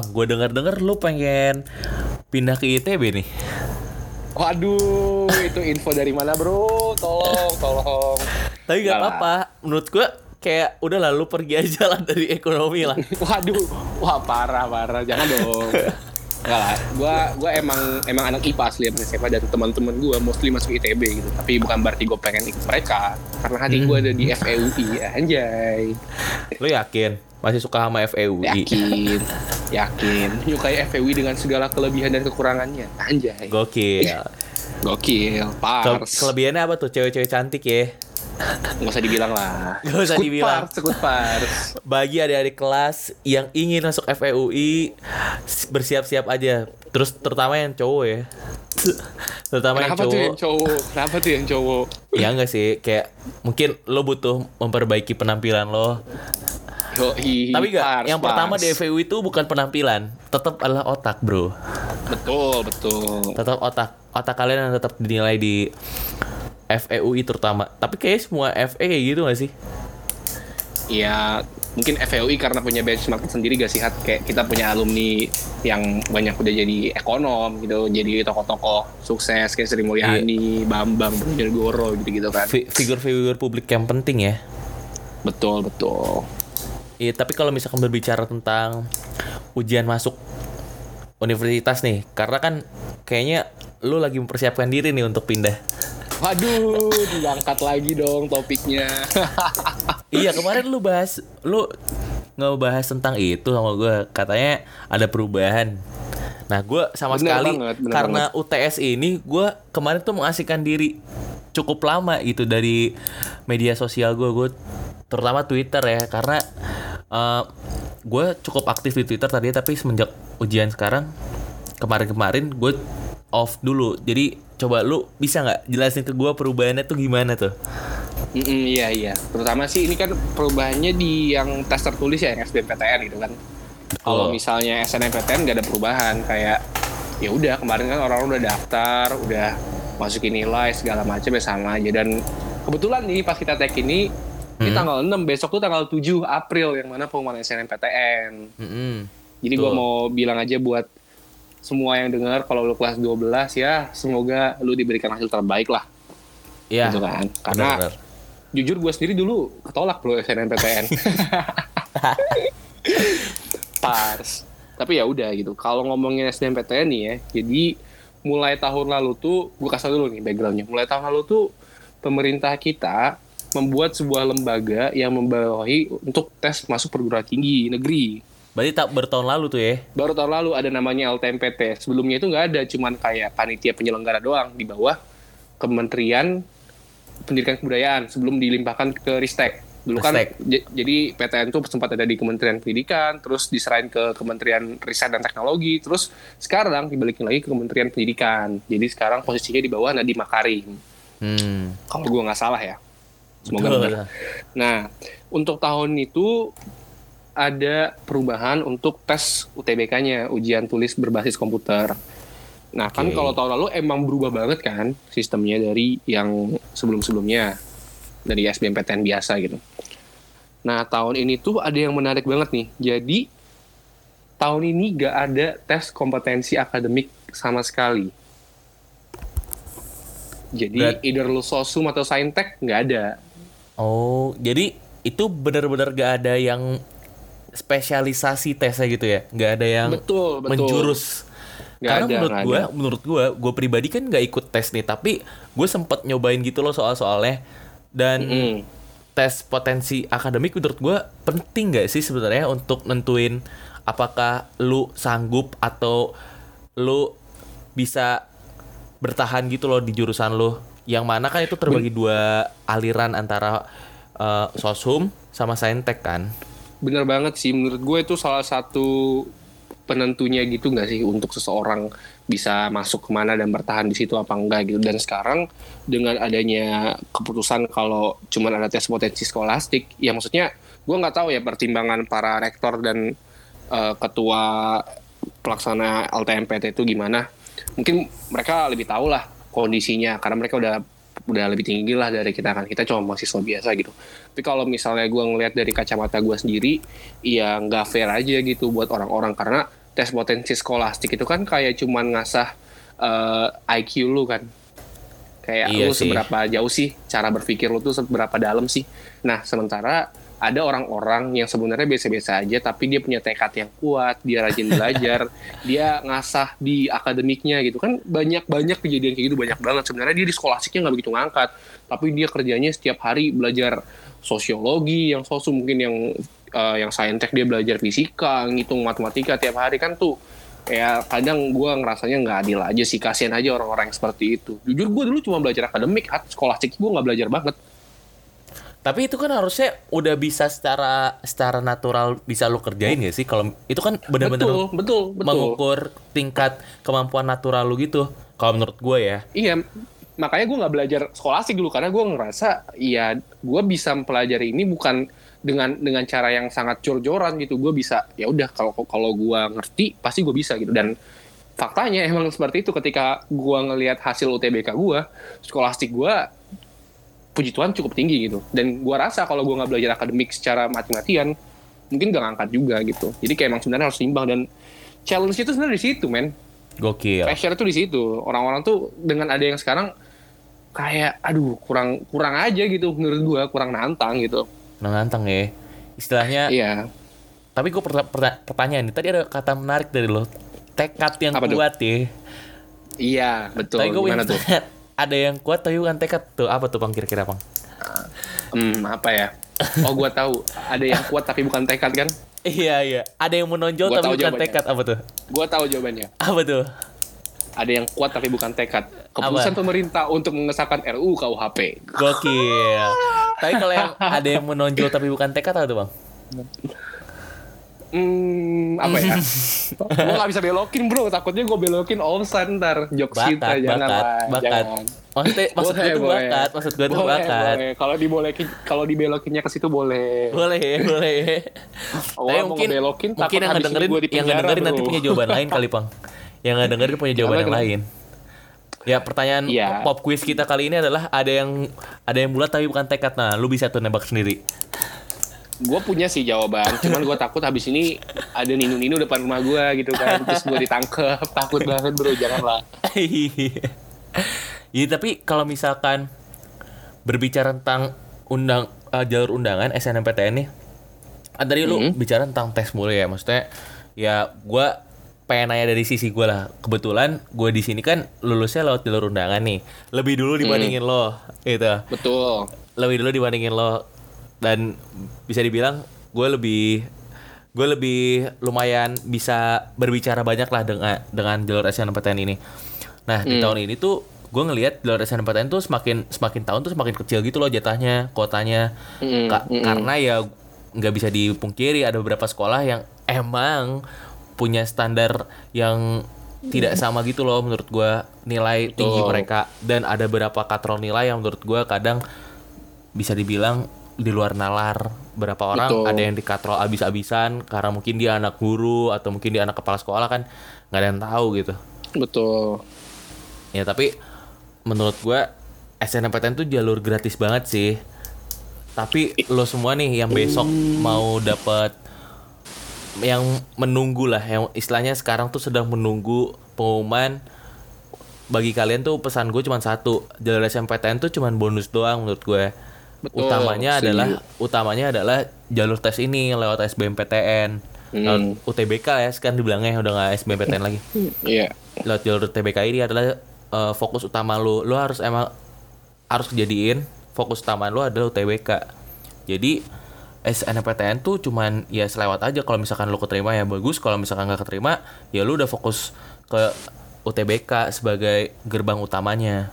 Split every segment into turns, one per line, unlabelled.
Pang, gue denger-denger lu pengen pindah ke ITB nih.
Waduh, itu info dari mana bro? Tolong, tolong.
Tapi gak apa-apa, menurut gue kayak udah lah lu pergi aja lah dari ekonomi lah.
Waduh, wah parah parah, jangan dong. Enggak lah, gua gua emang emang anak IPA asli emang SMA dan teman-teman gua mostly masuk ITB gitu. Tapi bukan berarti gue pengen ikut mereka, karena hati gua ada di FEUI, anjay.
Lu yakin? Masih suka sama FEUI?
Yakin, yakin. Menyukai FEUI dengan segala kelebihan dan kekurangannya, anjay.
Gokil.
Gokil,
Ke-
pars.
kelebihannya apa tuh? Cewek-cewek cantik ya?
Nggak usah dibilang lah.
Nggak usah
Sekut
dibilang.
Pars, sekut pars.
Bagi adik-adik kelas yang ingin masuk FEUI, bersiap-siap aja. Terus terutama yang cowok ya. terutama yang
Kenapa tuh yang
cowok.
cowok? Kenapa tuh yang cowok?
Ya enggak sih, kayak mungkin lo butuh memperbaiki penampilan lo.
Yoi,
Tapi enggak,
pars,
yang pertama
pars.
di FEUI itu bukan penampilan, tetap adalah otak, Bro.
Betul, betul.
Tetap otak. Otak kalian yang tetap dinilai di FEUI terutama. Tapi kayaknya semua FE kayak gitu gak sih?
Ya, mungkin FEUI karena punya benchmark sendiri gak sih? Kayak kita punya alumni yang banyak udah jadi ekonom gitu, jadi tokoh-tokoh sukses kayak Sri Mulyani, Bambang, Brojonegoro gitu-gitu kan.
Fi- Figur-figur publik yang penting ya.
Betul, betul.
Iya, tapi kalau misalkan berbicara tentang ujian masuk universitas nih, karena kan kayaknya lu lagi mempersiapkan diri nih untuk pindah.
Waduh, diangkat lagi dong topiknya.
iya, kemarin lu bahas lu ngebahas tentang itu sama gue, katanya ada perubahan. Nah, gue sama
Bener
sekali
banget, bener
karena UTS ini gue kemarin tuh mengasihkan diri cukup lama gitu dari media sosial gue, gue terutama Twitter ya, karena eh, gue cukup aktif di Twitter tadi tapi semenjak ujian sekarang kemarin-kemarin gue off dulu. Jadi coba lu bisa nggak jelasin ke gue perubahannya tuh gimana tuh?
Mm-mm, iya, iya. Terutama sih ini kan perubahannya di yang tes tertulis ya, yang SBMPTN gitu kan. Kalau misalnya SNMPTN gak ada perubahan kayak ya udah kemarin kan orang udah daftar, udah masukin nilai segala macam ya sama aja dan kebetulan nih pas kita tag ini ini tanggal 6 besok tuh tanggal 7 April yang mana pengumuman SNMPTN.
Mm-mm.
Jadi gue mau bilang aja buat semua yang dengar kalau lu kelas 12 ya semoga lu diberikan hasil terbaik lah
Iya.
gitu kan. Karena
Benar-benar.
jujur gue sendiri dulu ketolak bro SNMPTN. Pars. Tapi ya udah gitu. Kalau ngomongin SNMPTN nih ya, jadi mulai tahun lalu tuh, gue kasih dulu nih backgroundnya. Mulai tahun lalu tuh pemerintah kita membuat sebuah lembaga yang membawahi untuk tes masuk perguruan tinggi negeri.
Berarti tak bertahun lalu tuh ya?
Baru tahun lalu ada namanya LTMPT. Sebelumnya itu nggak ada, cuman kayak panitia penyelenggara doang di bawah Kementerian Pendidikan Kebudayaan sebelum dilimpahkan ke Ristek. Dulu kan jadi PTN tuh sempat ada di Kementerian Pendidikan, terus diserahin ke Kementerian Riset dan Teknologi, terus sekarang dibalikin lagi ke Kementerian Pendidikan. Jadi sekarang posisinya di bawah Nadiem Makarim.
Hmm.
Kalau gue nggak salah ya. Semoga
Betul.
benar. Nah, untuk tahun itu ada perubahan untuk tes UTBK-nya, ujian tulis berbasis komputer. Nah, kan
Oke.
kalau tahun lalu emang berubah banget kan sistemnya dari yang sebelum-sebelumnya dari SBMPTN biasa gitu. Nah, tahun ini tuh ada yang menarik banget nih. Jadi tahun ini gak ada tes kompetensi akademik sama sekali. Jadi
Berat-
either lu sosum atau saintek nggak ada.
Oh, jadi itu benar-benar gak ada yang spesialisasi tesnya gitu ya? Gak ada yang
Betul, betul.
menjurus.
Nggak
Karena
ada,
menurut gue, menurut gue, gue pribadi kan gak ikut tes nih, tapi gue sempet nyobain gitu loh soal-soalnya. Dan
Mm.
tes potensi akademik menurut gue penting gak sih sebenarnya untuk nentuin apakah lu sanggup atau lu bisa bertahan gitu loh di jurusan lu yang mana kan itu terbagi dua aliran antara eh, sosum sama saintek kan?
Bener banget sih, menurut gue itu salah satu penentunya gitu nggak sih untuk seseorang bisa masuk ke mana dan bertahan di situ apa enggak gitu. Dan sekarang dengan adanya keputusan kalau cuman ada tes potensi skolastik, ya maksudnya gue nggak tahu ya pertimbangan para rektor dan eh, ketua pelaksana LTMPT itu gimana. Mungkin mereka lebih tahu lah kondisinya karena mereka udah udah lebih tinggi lah dari kita kan. Kita cuma mahasiswa biasa gitu. Tapi kalau misalnya gue ngelihat dari kacamata gue sendiri ya nggak fair aja gitu buat orang-orang. Karena tes potensi skolastik itu kan kayak cuman ngasah eh, IQ lu kan. Kayak
Iya
lu
sih.
seberapa jauh sih cara berpikir lu tuh seberapa dalam sih. Nah sementara ada orang-orang yang sebenarnya biasa-biasa aja tapi dia punya tekad yang kuat dia rajin belajar dia ngasah di akademiknya gitu. Kan banyak banyak kejadian kayak gitu banyak banget. Sebenarnya dia di skolastiknya nggak begitu ngangkat tapi dia kerjanya setiap hari belajar sosiologi yang sosum mungkin yang eh, yang saintek dia belajar fisika ngitung matematika tiap hari. Kan tuh kayak kadang gue ngerasanya nggak adil aja sih kasihan aja orang-orang yang seperti itu. Jujur gue dulu cuma belajar akademik at skolastik gue nggak belajar banget
Tapi itu kan harusnya udah bisa secara secara natural bisa lu kerjain ya sih kalau itu kan benar-benar
betul betul betul
mengukur tingkat kemampuan natural lu gitu. Kalau menurut gue ya.
Iya, makanya gue nggak belajar skolastik dulu karena gue ngerasa iya gue bisa mempelajari ini bukan dengan dengan cara yang sangat jor-joran gitu. Gue bisa ya udah kalau kalau gue ngerti pasti gue bisa gitu dan faktanya emang seperti itu ketika gue ngelihat hasil UTBK gue, skolastik gue puji Tuhan cukup tinggi gitu. Dan gue rasa kalau gue nggak belajar akademik secara mati-matian mungkin gak ngangkat juga gitu. Jadi kayak emang sebenarnya harus seimbang dan challenge itu sebenarnya di situ men
Gokil.
pressure tuh di situ orang-orang tuh dengan ada yang sekarang kayak aduh kurang kurang aja gitu menurut gua kurang nantang gitu
Nah, nantang ya. Istilahnya
iya
Tapi gue pertanyaan nih, tadi ada kata menarik dari lo, tekad yang
Apa tuh?
kuat ya.
iya betul
Tapi gue
gimana tuh
ada yang kuat tapi bukan tekad tuh. Apa tuh bang kira-kira bang?
hmm apa ya oh gua tahu ada yang kuat tapi bukan tekad kan
Iya iya. Ada yang menonjol
Gua
tapi bukan
jawabannya.
tekad apa tuh?
gua tahu jawabannya
Apa tuh?
ada yang kuat tapi bukan tekad keputusan pemerintah untuk mengesahkan RUU KUHP
Gokil. tapi kalau yang ada yang menonjol tapi bukan tekad apa tuh bang?
Hmm, apa ya? gue gak bisa belokin bro, takutnya gue belokin offside ntar. Jokes kita,
Bakat,
jangan
bakat,
lah,
bakat.
jangan.
Maksudnya, maksud gue tuh
boleh.
bakat, maksud gue tuh bakat.
boleh. Kalau dibolekin, kalau dibelokinnya ke situ boleh.
Boleh, boleh.
Oh,
Tapi mungkin
ngebelokin,
mungkin yang ngedengerin
gua
yang ngedengerin nanti punya jawaban lain kali, Pang. Yang ngedengerin punya jawaban yang lain. Ya, pertanyaan
Iya.
pop quiz kita kali ini adalah ada yang ada yang bulat tapi bukan tekad. Nah, lu bisa tuh nembak sendiri.
Gue punya sih jawaban, cuman gue takut habis ini ada ninu-ninu depan rumah gue gitu kan, terus gue ditangkep, takut banget bro, janganlah.
Iya, tapi kalau misalkan berbicara tentang undang eh, jalur undangan SNMPTN nih, kan tadi lu
Hmm.
bicara tentang tes mulu ya, maksudnya ya gua pengen nanya dari sisi gue lah. Kebetulan gue di sini kan lulusnya lewat jalur undangan nih, lebih dulu dibandingin lo, gitu.
Betul.
Lebih dulu dibandingin lo, dan bisa dibilang gue lebih gue lebih lumayan bisa berbicara banyak lah dengan dengan jalur SNMPTN ini. Nah di tahun ini tuh gue ngelihat jalur SNMPTN tuh semakin semakin tahun tuh semakin kecil gitu loh jatahnya kuotanya
Mm-mm,
Ka- karena ya nggak bisa dipungkiri ada beberapa sekolah yang emang punya standar yang tidak sama gitu loh menurut gue nilai tinggi
Betul.
mereka dan ada beberapa katrol nilai yang menurut gue kadang bisa dibilang di luar nalar berapa orang
Betul.
ada yang dikatrol abis-abisan karena mungkin dia anak guru atau mungkin dia anak kepala sekolah kan nggak ada yang tahu gitu
Betul.
ya tapi menurut gue SNMPTN tuh jalur gratis banget sih tapi lo semua nih yang besok mau dapat yang menunggu lah yang istilahnya sekarang tuh sedang menunggu pengumuman bagi kalian tuh pesan gue cuma satu jalur SNMPTN tuh cuma bonus doang menurut gue
Betul,
utamanya adalah utamanya adalah jalur tes ini lewat SBMPTN lewat UTBK ya sekarang dibilangnya udah nggak SBMPTN lagi
Iya.
lewat jalur TBK ini adalah eh, fokus utama lu. Lu harus emang harus jadiin fokus utama lu adalah UTBK. Jadi SNMPTN tuh cuman ya selewat aja kalau misalkan lu keterima ya bagus, kalau misalkan nggak keterima ya lu udah fokus ke UTBK sebagai gerbang utamanya.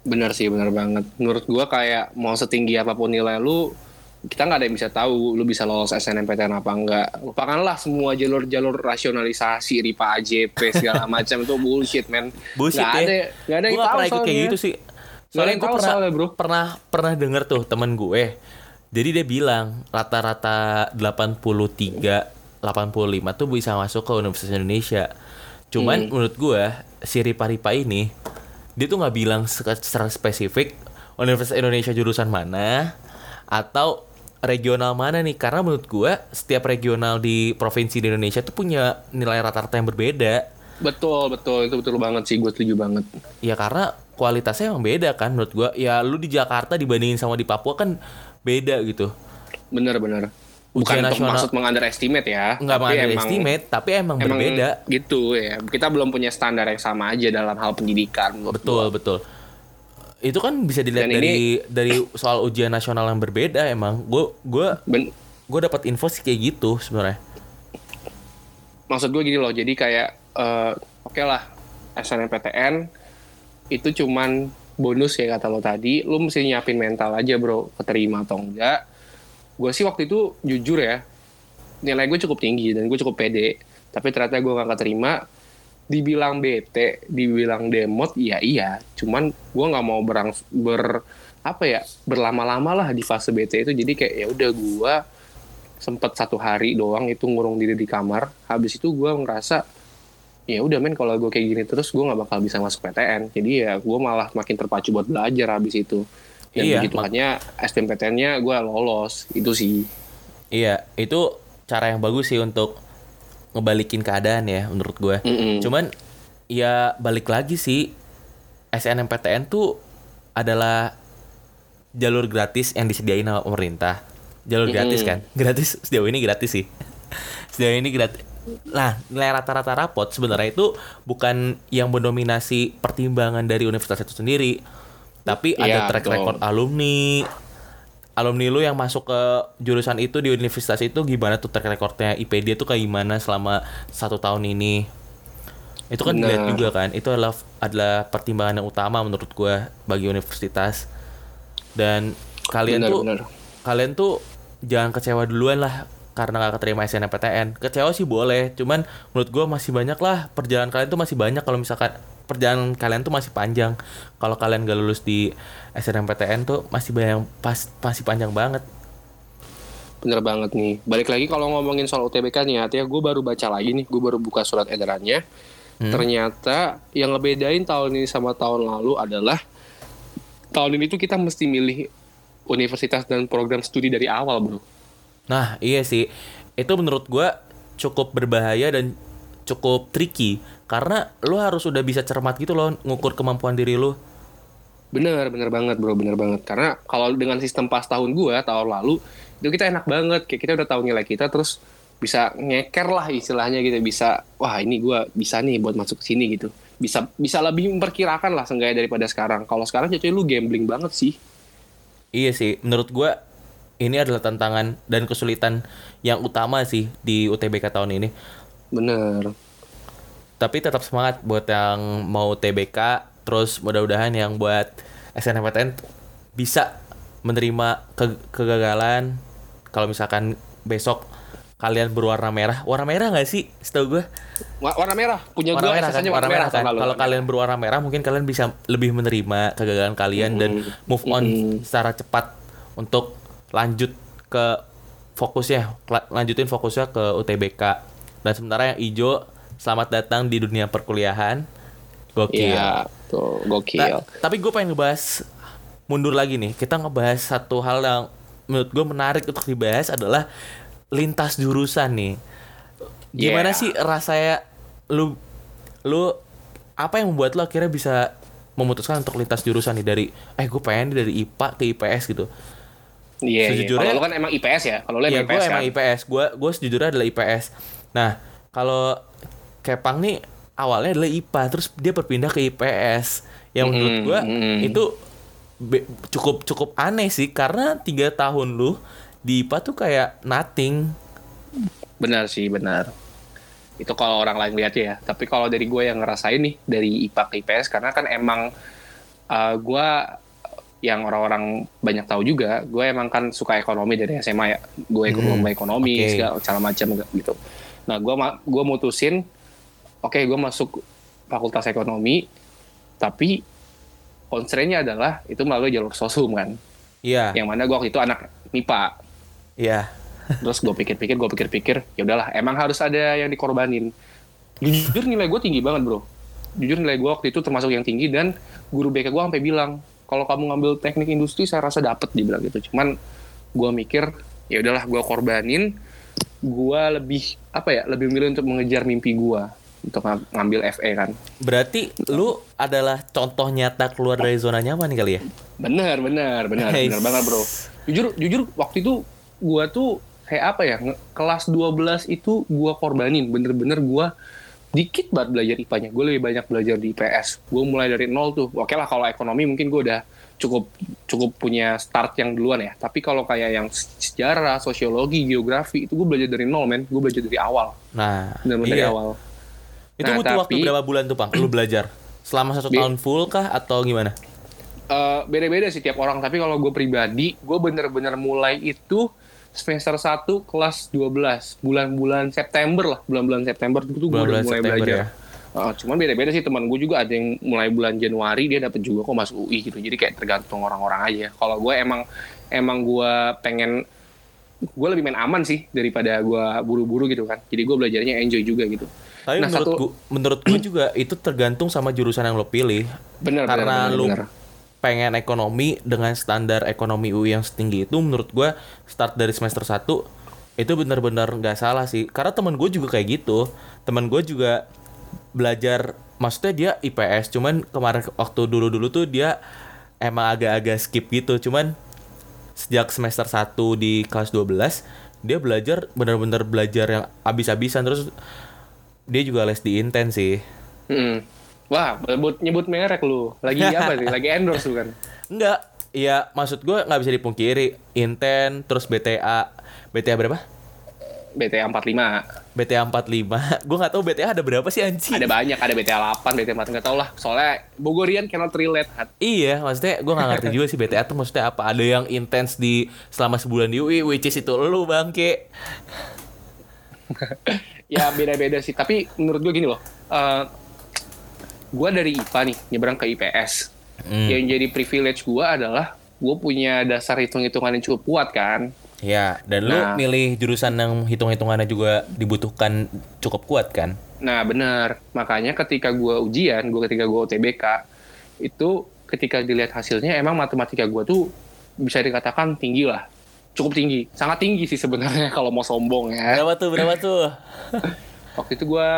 Benar sih, benar banget. Menurut gua kayak mau setinggi apa pun nilai lu, kita nggak ada yang bisa tahu lu bisa lolos SNMPTN apa enggak. Lupakanlah semua jalur-jalur rasionalisasi, RIPA AJP segala macam itu bullshit, man.
Bullshit
nggak
ya.
ada, nggak ada yang
Gua
tahu
pernah ikut kayak gitu sih. Soalnya gue pernah,
soalnya, bro.
pernah pernah denger tuh temen gue. Jadi dia bilang rata-rata 83 85 tuh bisa masuk ke Universitas Indonesia. Cuman menurut gua si Ripa Ripa ini dia tuh nggak bilang se- secara spesifik Universitas Indonesia jurusan mana atau regional mana nih karena menurut gua setiap regional di provinsi di Indonesia tuh punya nilai rata-rata yang berbeda.
Betul, betul. Itu betul banget sih. Gue setuju banget.
Ya karena kualitasnya emang beda kan menurut gua. Ya lu di Jakarta dibandingin sama di Papua kan beda gitu.
Bener, bener.
Ujian
Bukan
nasional-
maksud mengunderestimate ya.
Nggak
tapi emang-
estimate, tapi emang,
Emang
berbeda.
gitu ya. Kita belum punya standar yang sama aja dalam hal pendidikan.
Betul, betul. Itu kan bisa dilihat
Dan
dari dari soal ujian nasional yang berbeda emang. Gue gue
gua.
Gue dapat info sih kayak gitu sebenarnya.
maksud gue gini loh jadi kayak eh, oke lah SNMPTN itu cuman bonus ya kata lo tadi lu mesti nyiapin mental aja bro keterima atau enggak gue sih waktu itu jujur ya nilai gue cukup tinggi dan gue cukup pede. Tapi ternyata gue gak keterima. Dibilang bete dibilang demot iya iya. Cuman gue nggak mau berang ber apa ya berlama-lama lah di fase bete itu. Jadi kayak ya udah gue sempet satu hari doang itu ngurung diri di kamar. Habis itu gue ngerasa ya udah men kalau gue kayak gini terus gue nggak bakal bisa masuk PTN jadi ya gue malah makin terpacu buat belajar habis itu dan
Iya,
begitu
mak-
hanya SBMPTN-nya gue lolos itu sih
Iya, itu cara yang bagus sih untuk ngebalikin keadaan ya menurut gue.
Mm-mm.
Cuman ya balik lagi sih SNMPTN tuh adalah jalur gratis yang disediain sama pemerintah. Jalur gratis kan? Gratis sejauh ini gratis sih. sejauh ini gratis. Nah, nilai rata-rata rapot sebenarnya itu bukan yang mendominasi pertimbangan dari universitas itu sendiri. Tapi
Iya,
ada track
betul.
record alumni, alumni lu yang masuk ke jurusan itu di universitas itu gimana tuh track recordnya IP dia tuh kayak gimana selama satu tahun ini itu kan dilihat
Benar.
juga kan itu adalah adalah pertimbangan yang utama menurut gua bagi universitas dan kalian
Benar,
tuh
benar.
kalian tuh jangan kecewa duluan lah karena gak keterima SNMPTN kecewa sih boleh cuman menurut gua masih banyak lah perjalanan kalian tuh masih banyak kalau misalkan perjalanan kalian tuh masih panjang. Kalau kalian gak lulus di SNMPTN tuh masih banyak pas masih panjang banget.
Bener banget nih. Balik lagi kalau ngomongin soal UTBK nih artinya gue baru baca lagi nih gue baru buka surat edarannya. Ternyata yang ngebedain tahun ini sama tahun lalu adalah tahun ini tuh kita mesti milih universitas dan program studi dari awal bro.
Nah, iya sih. Itu menurut gua cukup berbahaya dan cukup tricky karena lu harus udah bisa cermat gitu loh ngukur kemampuan diri lu.
Bener, bener banget bro, bener banget. Karena kalau dengan sistem pas tahun gua tahun lalu, itu kita enak banget. Kayak kita udah tahu nilai kita, terus bisa ngeker lah istilahnya gitu. Bisa, wah ini gua bisa nih buat masuk ke sini gitu. Bisa bisa lebih memperkirakan lah seenggaknya daripada sekarang. Kalau sekarang cuy lu gambling banget sih.
Iya sih, menurut gua ini adalah tantangan dan kesulitan yang utama sih di UTBK tahun ini.
Bener.
Tapi tetap semangat buat yang mau TBK, terus mudah-mudahan yang buat SNMPTN bisa menerima ke- kegagalan. Kalau misalkan besok kalian berwarna merah, warna merah nggak sih? Setahu gue
Wa- Warna merah. Punya
warna
gua
merah kan, warna merah kan. Kalau kalian berwarna merah, mungkin kalian bisa lebih menerima kegagalan kalian dan move on secara cepat untuk lanjut ke fokusnya, lanjutin fokusnya ke UTBK. Dan sementara yang hijau, selamat datang di dunia perkuliahan. Gokil.
Iya, tuh gokil.
Nah, tapi gue pengen ngebahas mundur lagi nih. Kita ngebahas satu hal yang menurut gue menarik untuk dibahas adalah lintas jurusan nih. Gimana
Yeah.
sih rasanya lu lu apa yang membuat lo akhirnya bisa memutuskan untuk lintas jurusan nih dari eh gue pengen dari IPA ke IPS gitu.
Iya, iya.
sejujurnya-
Kalau lu kan emang IPS ya. Kalau lu
Iya
emang
gue
IPS
emang
kan.
IPS. Gue gue sejujurnya adalah IPS. Nah kalau Kepang nih awalnya adalah IPA, terus dia berpindah ke IPS. Yang menurut gue
mm-mm.
itu be- cukup cukup aneh sih karena tiga tahun lu di IPA tuh kayak nothing.
Benar sih, benar. Itu kalau orang lain lihat ya. Tapi kalau dari gue yang ngerasain nih dari IPA ke IPS karena kan emang uh, gue yang orang-orang banyak tahu juga, gue emang kan suka ekonomi dari SMA ya. Gue ikut
Hmm,
lomba ekonomi
oke.
segala macam gitu. Nah, gue gue mutusin oke gue masuk fakultas ekonomi tapi constraint-nya adalah itu melalui jalur sosum kan.
Iya,
Yang mana gue waktu itu anak MIPA.
iya.
terus gue pikir-pikir gue pikir-pikir ya udahlah emang harus ada yang dikorbanin jujur nilai gue tinggi banget bro jujur nilai gue waktu itu termasuk yang tinggi dan guru BK gue sampai bilang kalau kamu ngambil teknik industri saya rasa dapet dibilang gitu cuman gue mikir ya udahlah gue korbanin gue lebih apa ya lebih milih untuk mengejar mimpi gue untuk ng- ngambil FE kan.
Berarti lu adalah contoh nyata keluar dari zona nyaman kali ya?
bener bener bener
Nice.
bener banget bro. Jujur jujur waktu itu gue tuh kayak apa ya kelas 12 itu gue korbanin. Bener-bener gue dikit banget belajar IPA-nya gue lebih banyak belajar di IPS gue mulai dari nol tuh. Oke lah kalau ekonomi mungkin gue udah cukup cukup punya start yang duluan ya. Tapi kalau kayak yang sejarah sosiologi geografi itu gue belajar dari nol men. Gue belajar dari awal.
Nah,
dari
iya.
awal
Itu
Nah,
butuh waktu
tapi-
berapa bulan tuh, Pang? Lu belajar? Selama satu tahun full kah atau gimana?
Eh, beda-beda sih tiap orang tapi kalau gue pribadi gue bener-bener mulai itu semester 1 kelas 12 bulan-bulan September lah bulan-bulan September itu gue udah mulai
September
belajar
ya.
Eh, cuman beda-beda sih teman gue juga ada yang mulai bulan Januari dia dapet juga kok masuk UI gitu jadi kayak tergantung orang-orang aja kalau gue emang emang gue pengen gue lebih main aman sih daripada gue buru-buru gitu kan jadi gue belajarnya enjoy juga gitu
Tapi
Nah,
menurut
satu-
gua, menurut gua juga itu tergantung sama jurusan yang lo pilih.
bener
Karena
bener, bener,
lu
bener.
pengen ekonomi dengan standar ekonomi UI yang setinggi itu menurut gua start dari semester 1 itu benar-benar nggak salah sih. Karena teman gue juga kayak gitu. Teman gue juga belajar maksudnya dia IPS cuman kemarin waktu dulu-dulu tuh dia emang agak-agak skip gitu. Cuman sejak semester 1 di kelas 12 dia belajar benar-benar belajar yang habis-habisan terus dia juga les di Inten sih.
Mm. wah nyebut nyebut merek lu. Lagi apa sih? Lagi endorse lu kan?
Enggak, ya maksud gue nggak bisa dipungkiri. Inten terus BTA BTA berapa?
BTA 45
BTA 45 Gue nggak tahu BTA ada berapa sih anjing.
Ada banyak ada BTA 8 BTA 4 nggak tau lah. Soalnya Bogorian cannot relate Hat.
Iya maksudnya gue nggak ngerti juga sih BTA tuh maksudnya apa. Ada yang intens di selama sebulan di UI Which is itu lu bangke
ya beda-beda sih. Tapi menurut gue gini loh eh gue dari IPA nih nyebrang ke IPS
Hmm.
yang jadi privilege gue adalah gue punya dasar hitung-hitungan yang cukup kuat kan.
Ya dan lu
Nah.
milih jurusan yang hitung-hitungannya juga dibutuhkan cukup kuat kan?
Nah benar makanya ketika gue ujian gue ketika gue UTBK itu ketika dilihat hasilnya emang matematika gue tuh bisa dikatakan tinggi lah cukup tinggi. Sangat tinggi sih sebenarnya kalau mau sombong ya.
Berapa tuh berapa tuh?
Waktu itu gue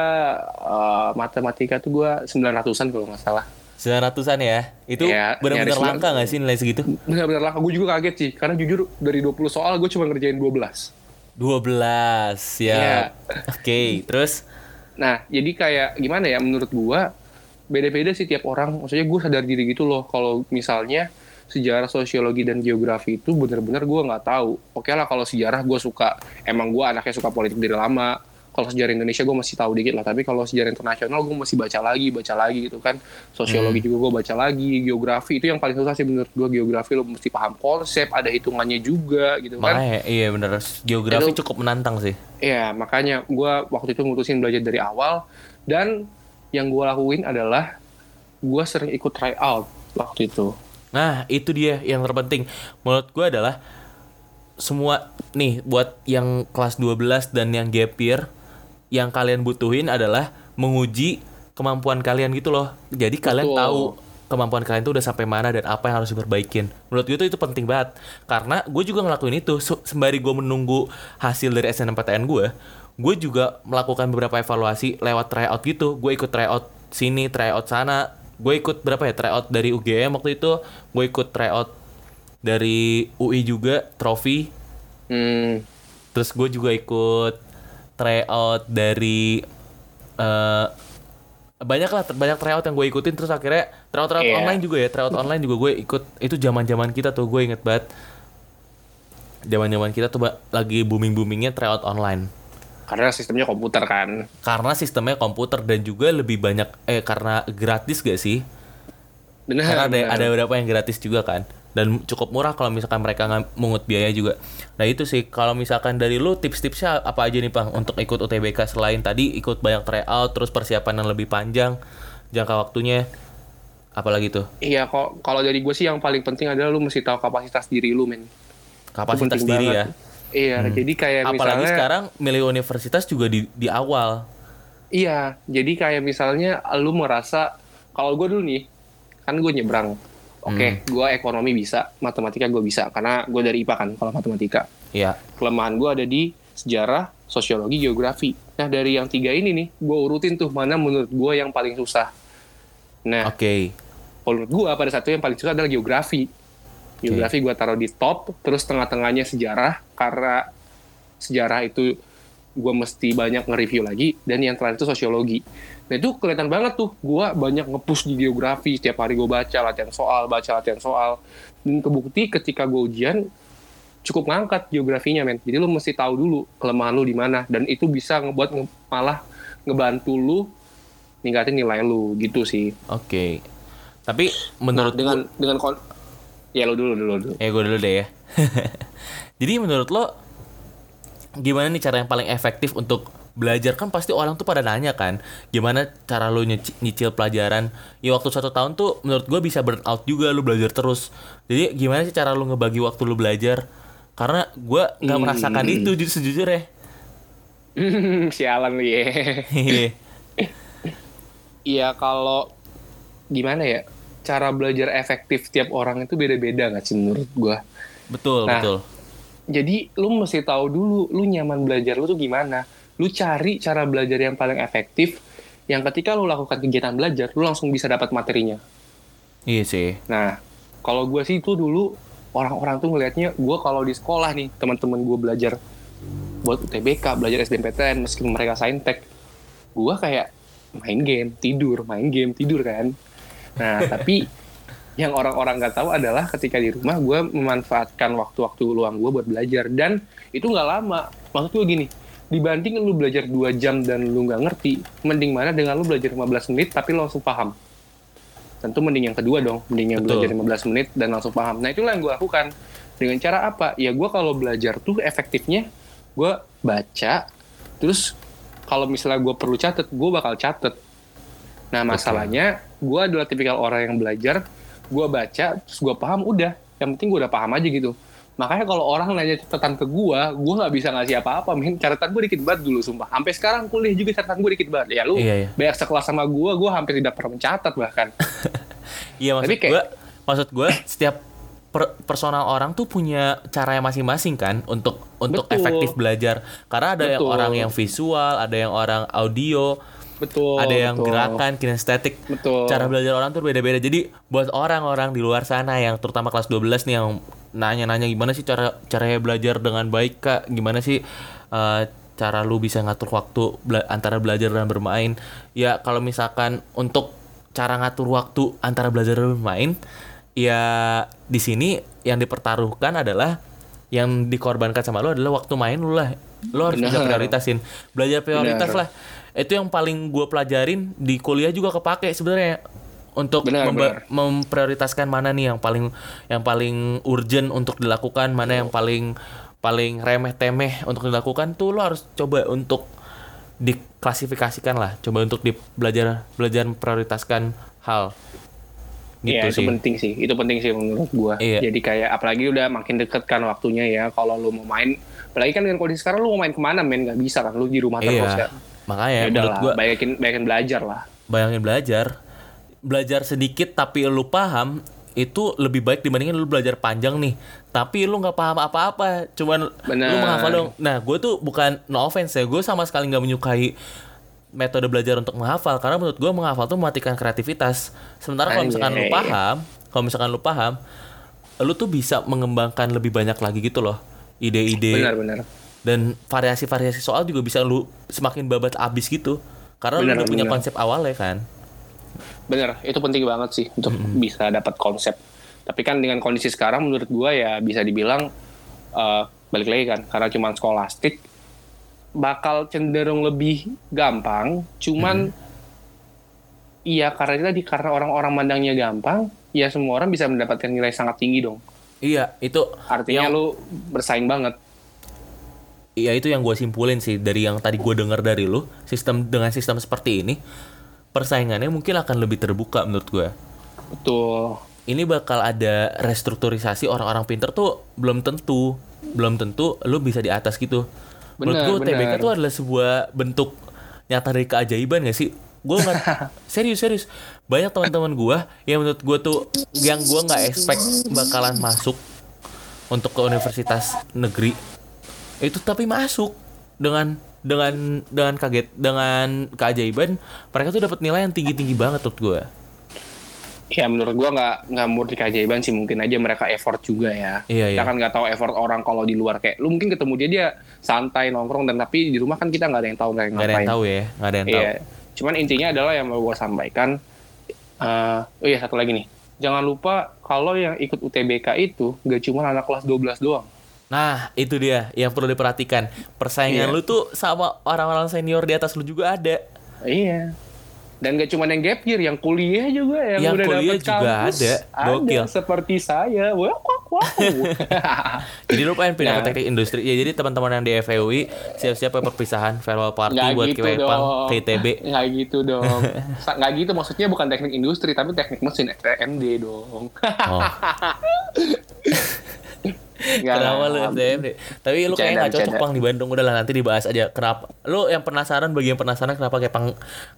uh, matematika tuh gue 900-an kalau nggak salah.
900an ya? Itu
Ya,
benar-benar langka gak sih nilai segitu?
benar-benar langka. Gue juga kaget sih karena jujur dari 20 soal gue cuma ngerjain 12
12 ya.
Iya.
Oke, terus?
Nah jadi kayak gimana ya? Menurut gue beda-beda sih tiap orang. Maksudnya gue sadar diri gitu loh. Kalau misalnya sejarah sosiologi dan geografi itu bener-bener gue nggak tahu. Oke lah kalau sejarah gue suka emang gue anaknya suka politik dari lama. Kalau sejarah Indonesia gue masih tahu dikit lah tapi kalau sejarah internasional gue masih baca lagi baca lagi gitu kan. Sosiologi juga gue baca lagi geografi itu yang paling susah sih menurut gue geografi lo mesti paham konsep ada hitungannya juga gitu kan.
Makanya iya bener. Geografi
Itu-
cukup menantang sih.
Iya, makanya gue waktu itu mutusin belajar dari awal. Dan yang gue lakuin adalah gue sering ikut try out waktu itu.
Nah, itu dia yang terpenting. Menurut gua adalah semua nih buat yang kelas 12 dan yang gap year yang kalian butuhin adalah menguji kemampuan kalian gitu loh. Jadi kalian
Betul.
tahu kemampuan kalian tuh udah sampai mana dan apa yang harus diperbaikin. Menurut gue tuh itu penting banget. Karena gue juga ngelakuin itu Se- sembari gue menunggu hasil dari SNMPTN gue, gue juga melakukan beberapa evaluasi lewat tryout gitu. Gue ikut tryout sini, tryout sana. Gue ikut berapa ya tryout dari UGM waktu itu. Gue ikut tryout dari UI juga, trofi.
Hmm,
Terus gue juga ikut tryout dari eh banyak lah banyak tryout yang gue ikutin terus akhirnya tryout tryout
Iya.
online juga ya tryout online juga gue ikut itu zaman zaman kita tuh gue inget banget zaman zaman kita tuh lagi booming boomingnya tryout online
karena sistemnya komputer kan.
karena sistemnya komputer dan juga lebih banyak eh karena gratis gak sih
Benar.
karena ada
benar.
ada beberapa yang gratis juga kan dan cukup murah kalau misalkan mereka mungut biaya juga nah itu sih kalau misalkan dari lu tips-tipsnya apa aja nih pang untuk ikut UTBK selain tadi ikut banyak tryout terus persiapan yang lebih panjang jangka waktunya apalagi tuh
Iya, kok kalau dari gue sih yang paling penting adalah lu mesti tahu kapasitas diri lu, men.
kapasitas diri
banget.
ya
Iya, jadi kayak
Apalagi
misalnya
sekarang milih universitas juga di di awal.
Iya, jadi kayak misalnya lu merasa kalau gue dulu nih, kan gue nyebrang. Oke, gue ekonomi bisa, matematika gue bisa karena gue dari IPA kan kalau matematika.
Iya.
Kelemahan gue ada di sejarah, sosiologi, geografi. Nah dari yang tiga ini nih, gue urutin tuh mana menurut gue yang paling susah. Nah,
Oke.
kalau menurut gue pada satu yang paling susah adalah geografi. Geografi gue taruh di top, terus tengah-tengahnya sejarah karena sejarah itu gue mesti banyak nge-review lagi dan yang terakhir itu sosiologi. Nah itu kelihatan banget tuh gue banyak nge-push di geografi setiap hari gue baca latihan soal, baca latihan soal dan kebukti ketika gue ujian cukup ngangkat geografinya men. Jadi lu mesti tahu dulu kelemahan lu di mana dan itu bisa ngebuat nge- malah ngebantu lu ningkatin nilai lu gitu sih.
Oke. Tapi menurut
dengan dengan kon ya lu dulu dulu dulu.
Eh gue dulu deh ya. Jadi menurut lo gimana nih cara yang paling efektif untuk belajar kan pasti orang tuh pada nanya kan gimana cara nyeci- nyicil pelajaran ya waktu satu tahun tuh menurut gue bisa burn out juga lu belajar terus jadi gimana sih cara lu ngebagi waktu lu belajar karena gue nggak
Hmm.
merasakan itu jujur sejujurnya
Sialan lu ya.
Iya.
Kalau gimana ya cara belajar efektif tiap orang itu beda-beda nggak sih menurut gua.
betul
Nah.
betul
Jadi lu mesti tahu dulu lu nyaman belajar lu tuh gimana. Lu cari cara belajar yang paling efektif yang ketika lu lakukan kegiatan belajar lu langsung bisa dapat materinya.
iya sih
Nah, kalau gue sih itu dulu orang-orang tuh ngelihatnya gue kalau di sekolah nih teman-teman gue belajar buat UTBK, belajar SDMPTN meskipun mereka saintek, gue kayak main game, tidur, main game, tidur kan. Nah, tapi yang orang-orang nggak tahu adalah ketika di rumah gue memanfaatkan waktu-waktu luang gue buat belajar. Dan itu nggak lama. Maksud gue gini, dibanding lu belajar 2 jam dan lu nggak ngerti, mending mana dengan lu belajar 15 menit tapi lu langsung paham? Tentu mending yang kedua dong mending yang
Betul.
belajar 15 menit dan langsung paham. Nah itulah yang gue lakukan. Dengan cara apa? Ya gue kalau belajar tuh efektifnya gue baca terus kalau misalnya gue perlu catet gue bakal catet. Nah masalahnya gue adalah tipikal orang yang belajar gue baca terus gue paham udah yang penting gue udah paham aja gitu makanya kalau orang nanya catatan ke gue gue nggak bisa ngasih apa-apa men catatan gue dikit banget dulu sumpah sampai sekarang kuliah juga catatan gue dikit banget ya lu
Iya, iya.
banyak sekelas sama gue gue hampir tidak pernah mencatat bahkan
Iya maksud gue, maksud gue setiap per- personal orang tuh punya cara yang masing-masing kan untuk untuk
Betul.
efektif belajar. Karena ada yang
Betul.
orang yang visual, ada yang orang audio,
betul
ada yang
betul.
gerakan, kinestetik.
Betul.
Cara belajar orang tuh beda-beda. Jadi buat orang-orang di luar sana yang terutama kelas 12 nih yang nanya-nanya gimana sih cara caranya belajar dengan baik kak, gimana sih eh, cara lu bisa ngatur waktu bela- antara belajar dan bermain. Ya kalau misalkan untuk cara ngatur waktu antara belajar dan bermain, ya di sini yang dipertaruhkan adalah yang dikorbankan sama lu adalah waktu main lu lah. Lu harus bisa
Benar.
prioritasin. Belajar prioritas
Benar.
lah. Itu yang paling gue pelajarin di kuliah juga kepake sebenarnya untuk
Benar, benar.
memprioritaskan mana nih yang paling yang paling urgent untuk dilakukan, mana yang paling paling remeh temeh untuk dilakukan tuh lo harus coba untuk diklasifikasikan lah, coba untuk di belajar belajar memprioritaskan hal. Gitu
Iya, itu
sih.
penting sih. Itu penting sih menurut gua.
Iya.
Jadi kayak apalagi udah makin deket kan waktunya ya. Kalau lu mau main, apalagi kan dengan kondisi sekarang lu mau main ke mana men? Nggak bisa kan lu di rumah terus
Iya.
ya.
Makanya
Ya udah lah,
gua
bayakin bayakin belajar lah.
bayangin belajar. Belajar sedikit tapi lu paham itu lebih baik dibandingin lu belajar panjang nih. Tapi lu nggak paham apa-apa. Cuman lu
Benar.
menghafal dong. Nah gue tuh bukan no offense ya gue sama sekali nggak menyukai metode belajar untuk menghafal. Karena menurut gue menghafal tuh mematikan kreativitas. Sementara kalau misalkan lu paham kalau misalkan lu paham lu tuh bisa mengembangkan lebih banyak lagi gitu loh ide-ide
Benar-benar.
dan variasi-variasi soal juga bisa lu semakin babat abis gitu karena
Benar,
lu udah punya
benar.
konsep awalnya kan
Bener, itu penting banget sih untuk bisa dapat konsep. Tapi kan dengan kondisi sekarang menurut gua ya bisa dibilang eh, balik lagi kan karena cuma skolastik bakal cenderung lebih gampang. Cuman iya karena itu tadi karena orang-orang mandangnya gampang, ya semua orang bisa mendapatkan nilai sangat tinggi dong.
Iya, itu
Artinya
yang,
lu bersaing banget.
iya itu yang gue simpulin sih dari yang tadi gue dengar dari lu, sistem dengan sistem seperti ini persaingannya mungkin akan lebih terbuka menurut gue.
Betul.
Ini bakal ada restrukturisasi orang-orang pinter tuh belum tentu belum tentu lu bisa di atas gitu. Menurut
Bener,
gue UTBK
bener.
tuh adalah sebuah bentuk nyata dari keajaiban gak sih? Gue nggak serius serius banyak teman-teman gue yang menurut gue tuh yang gue nggak expect bakalan masuk untuk ke universitas negeri itu tapi masuk dengan dengan dengan kaget dengan keajaiban mereka tuh dapat nilai yang tinggi tinggi banget menurut gue
Ya menurut gua nggak nggak murni keajaiban sih mungkin aja mereka effort juga ya.
Iya,
kita
iya.
kan nggak tahu effort orang kalau di luar kayak lu mungkin ketemu dia dia santai nongkrong dan tapi di rumah kan kita nggak ada yang tahu
nggak ada yang tahu ya nggak ada yang tahu
Iya. Cuman intinya adalah yang mau gua sampaikan. eh oh iya satu lagi nih. Jangan lupa kalau yang ikut UTBK itu gak cuma anak kelas 12 doang.
nah itu dia yang perlu diperhatikan persaingan
Iya.
lu tuh sama orang-orang senior di atas lu juga ada
Iya. Dan gak cuma yang gap year, yang kuliah juga yang,
Yang
udah
kuliah
dapet
juga
kampus.
ada. Gokil.
seperti saya. Wah, wah, wah.
jadi lu pengen pindah
Nah.
ke teknik industri ya jadi teman-teman yang di FEUI siap-siap perpisahan farewell party
Nggak
buat
gitu
Kiwepang ITB
Nggak gitu dong. Nggak gitu maksudnya bukan teknik industri tapi teknik mesin TMD dong.
oh
Nggak
Kenapa lu SDM deh? Tapi lu kayaknya
Bercanda,
gak cocok pang di Bandung. Udah lah nanti dibahas aja. Kenapa? Lu yang penasaran bagi yang penasaran kenapa kayak pang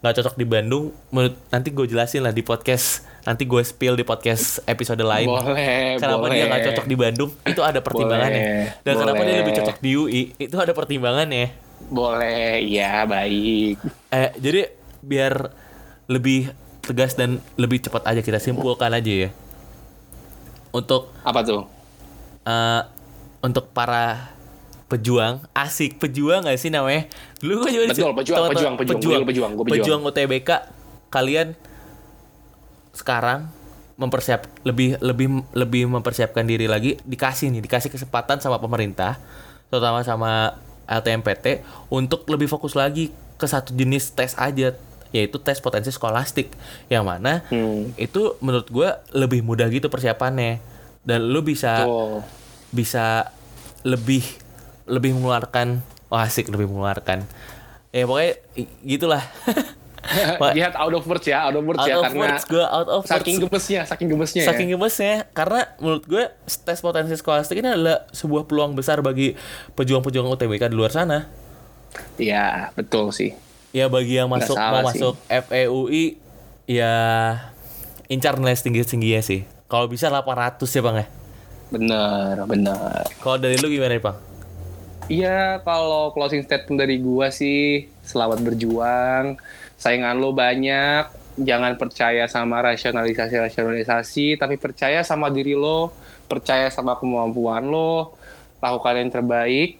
gak cocok di Bandung? Menurut nanti gue jelasin lah di podcast. Nanti gue spill di podcast episode lain.
Boleh,
kenapa
boleh.
dia gak cocok di Bandung? Itu ada pertimbangannya.
Boleh,
Dan kenapa dia
boleh.
lebih cocok di UI? Itu ada pertimbangannya.
Boleh, ya baik.
Eh, jadi biar lebih tegas dan lebih cepat aja kita simpulkan aja ya. Untuk
Apa tuh?
Eh untuk para pejuang asik pejuang gak sih namanya dulu gue juga
Betul,
disuruh-
pejuang,
tahu-tahu-
pejuang, pejuang. Gue pejuang, pejuang.
UTBK kalian sekarang mempersiap lebih lebih lebih mempersiapkan diri lagi dikasih nih dikasih kesempatan sama pemerintah terutama sama LTMPT untuk lebih fokus lagi ke satu jenis tes aja yaitu tes potensi skolastik yang mana
Hmm.
itu menurut gue lebih mudah gitu persiapannya dan lu bisa
Tuh.
bisa lebih lebih mengeluarkan oh asik lebih mengeluarkan ya pokoknya gitulah
Lihat out of words ya, out of words
out
ya
of
karena
words gue out of
saking
words
gemesnya, saking gemesnya. ya.
saking gemesnya karena menurut gue tes potensi skolastik ini adalah sebuah peluang besar bagi pejuang-pejuang UTBK di luar sana
Iya, betul sih.
ya bagi yang masuk mau
sih.
masuk FEUI ya incar nilai tinggi tingginya sih kalau bisa 800 ya bang ya
Bener, bener.
kalau dari lu gimana nih bang
Iya, kalau closing statement dari gua sih selamat berjuang. Saingan lo banyak, jangan percaya sama rasionalisasi-rasionalisasi, tapi percaya sama diri lo, percaya sama kemampuan lo, lakukan yang terbaik,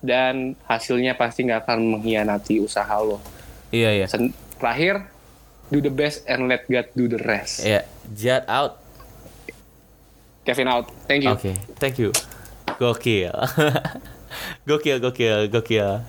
dan hasilnya pasti nggak akan mengkhianati usaha lo.
iya iya
Sen- terakhir, do the best and let God do the rest.
ya Jad out
Kevin out. Thank you.
Oke, thank you. Gokil. gokil, gokil, gokil.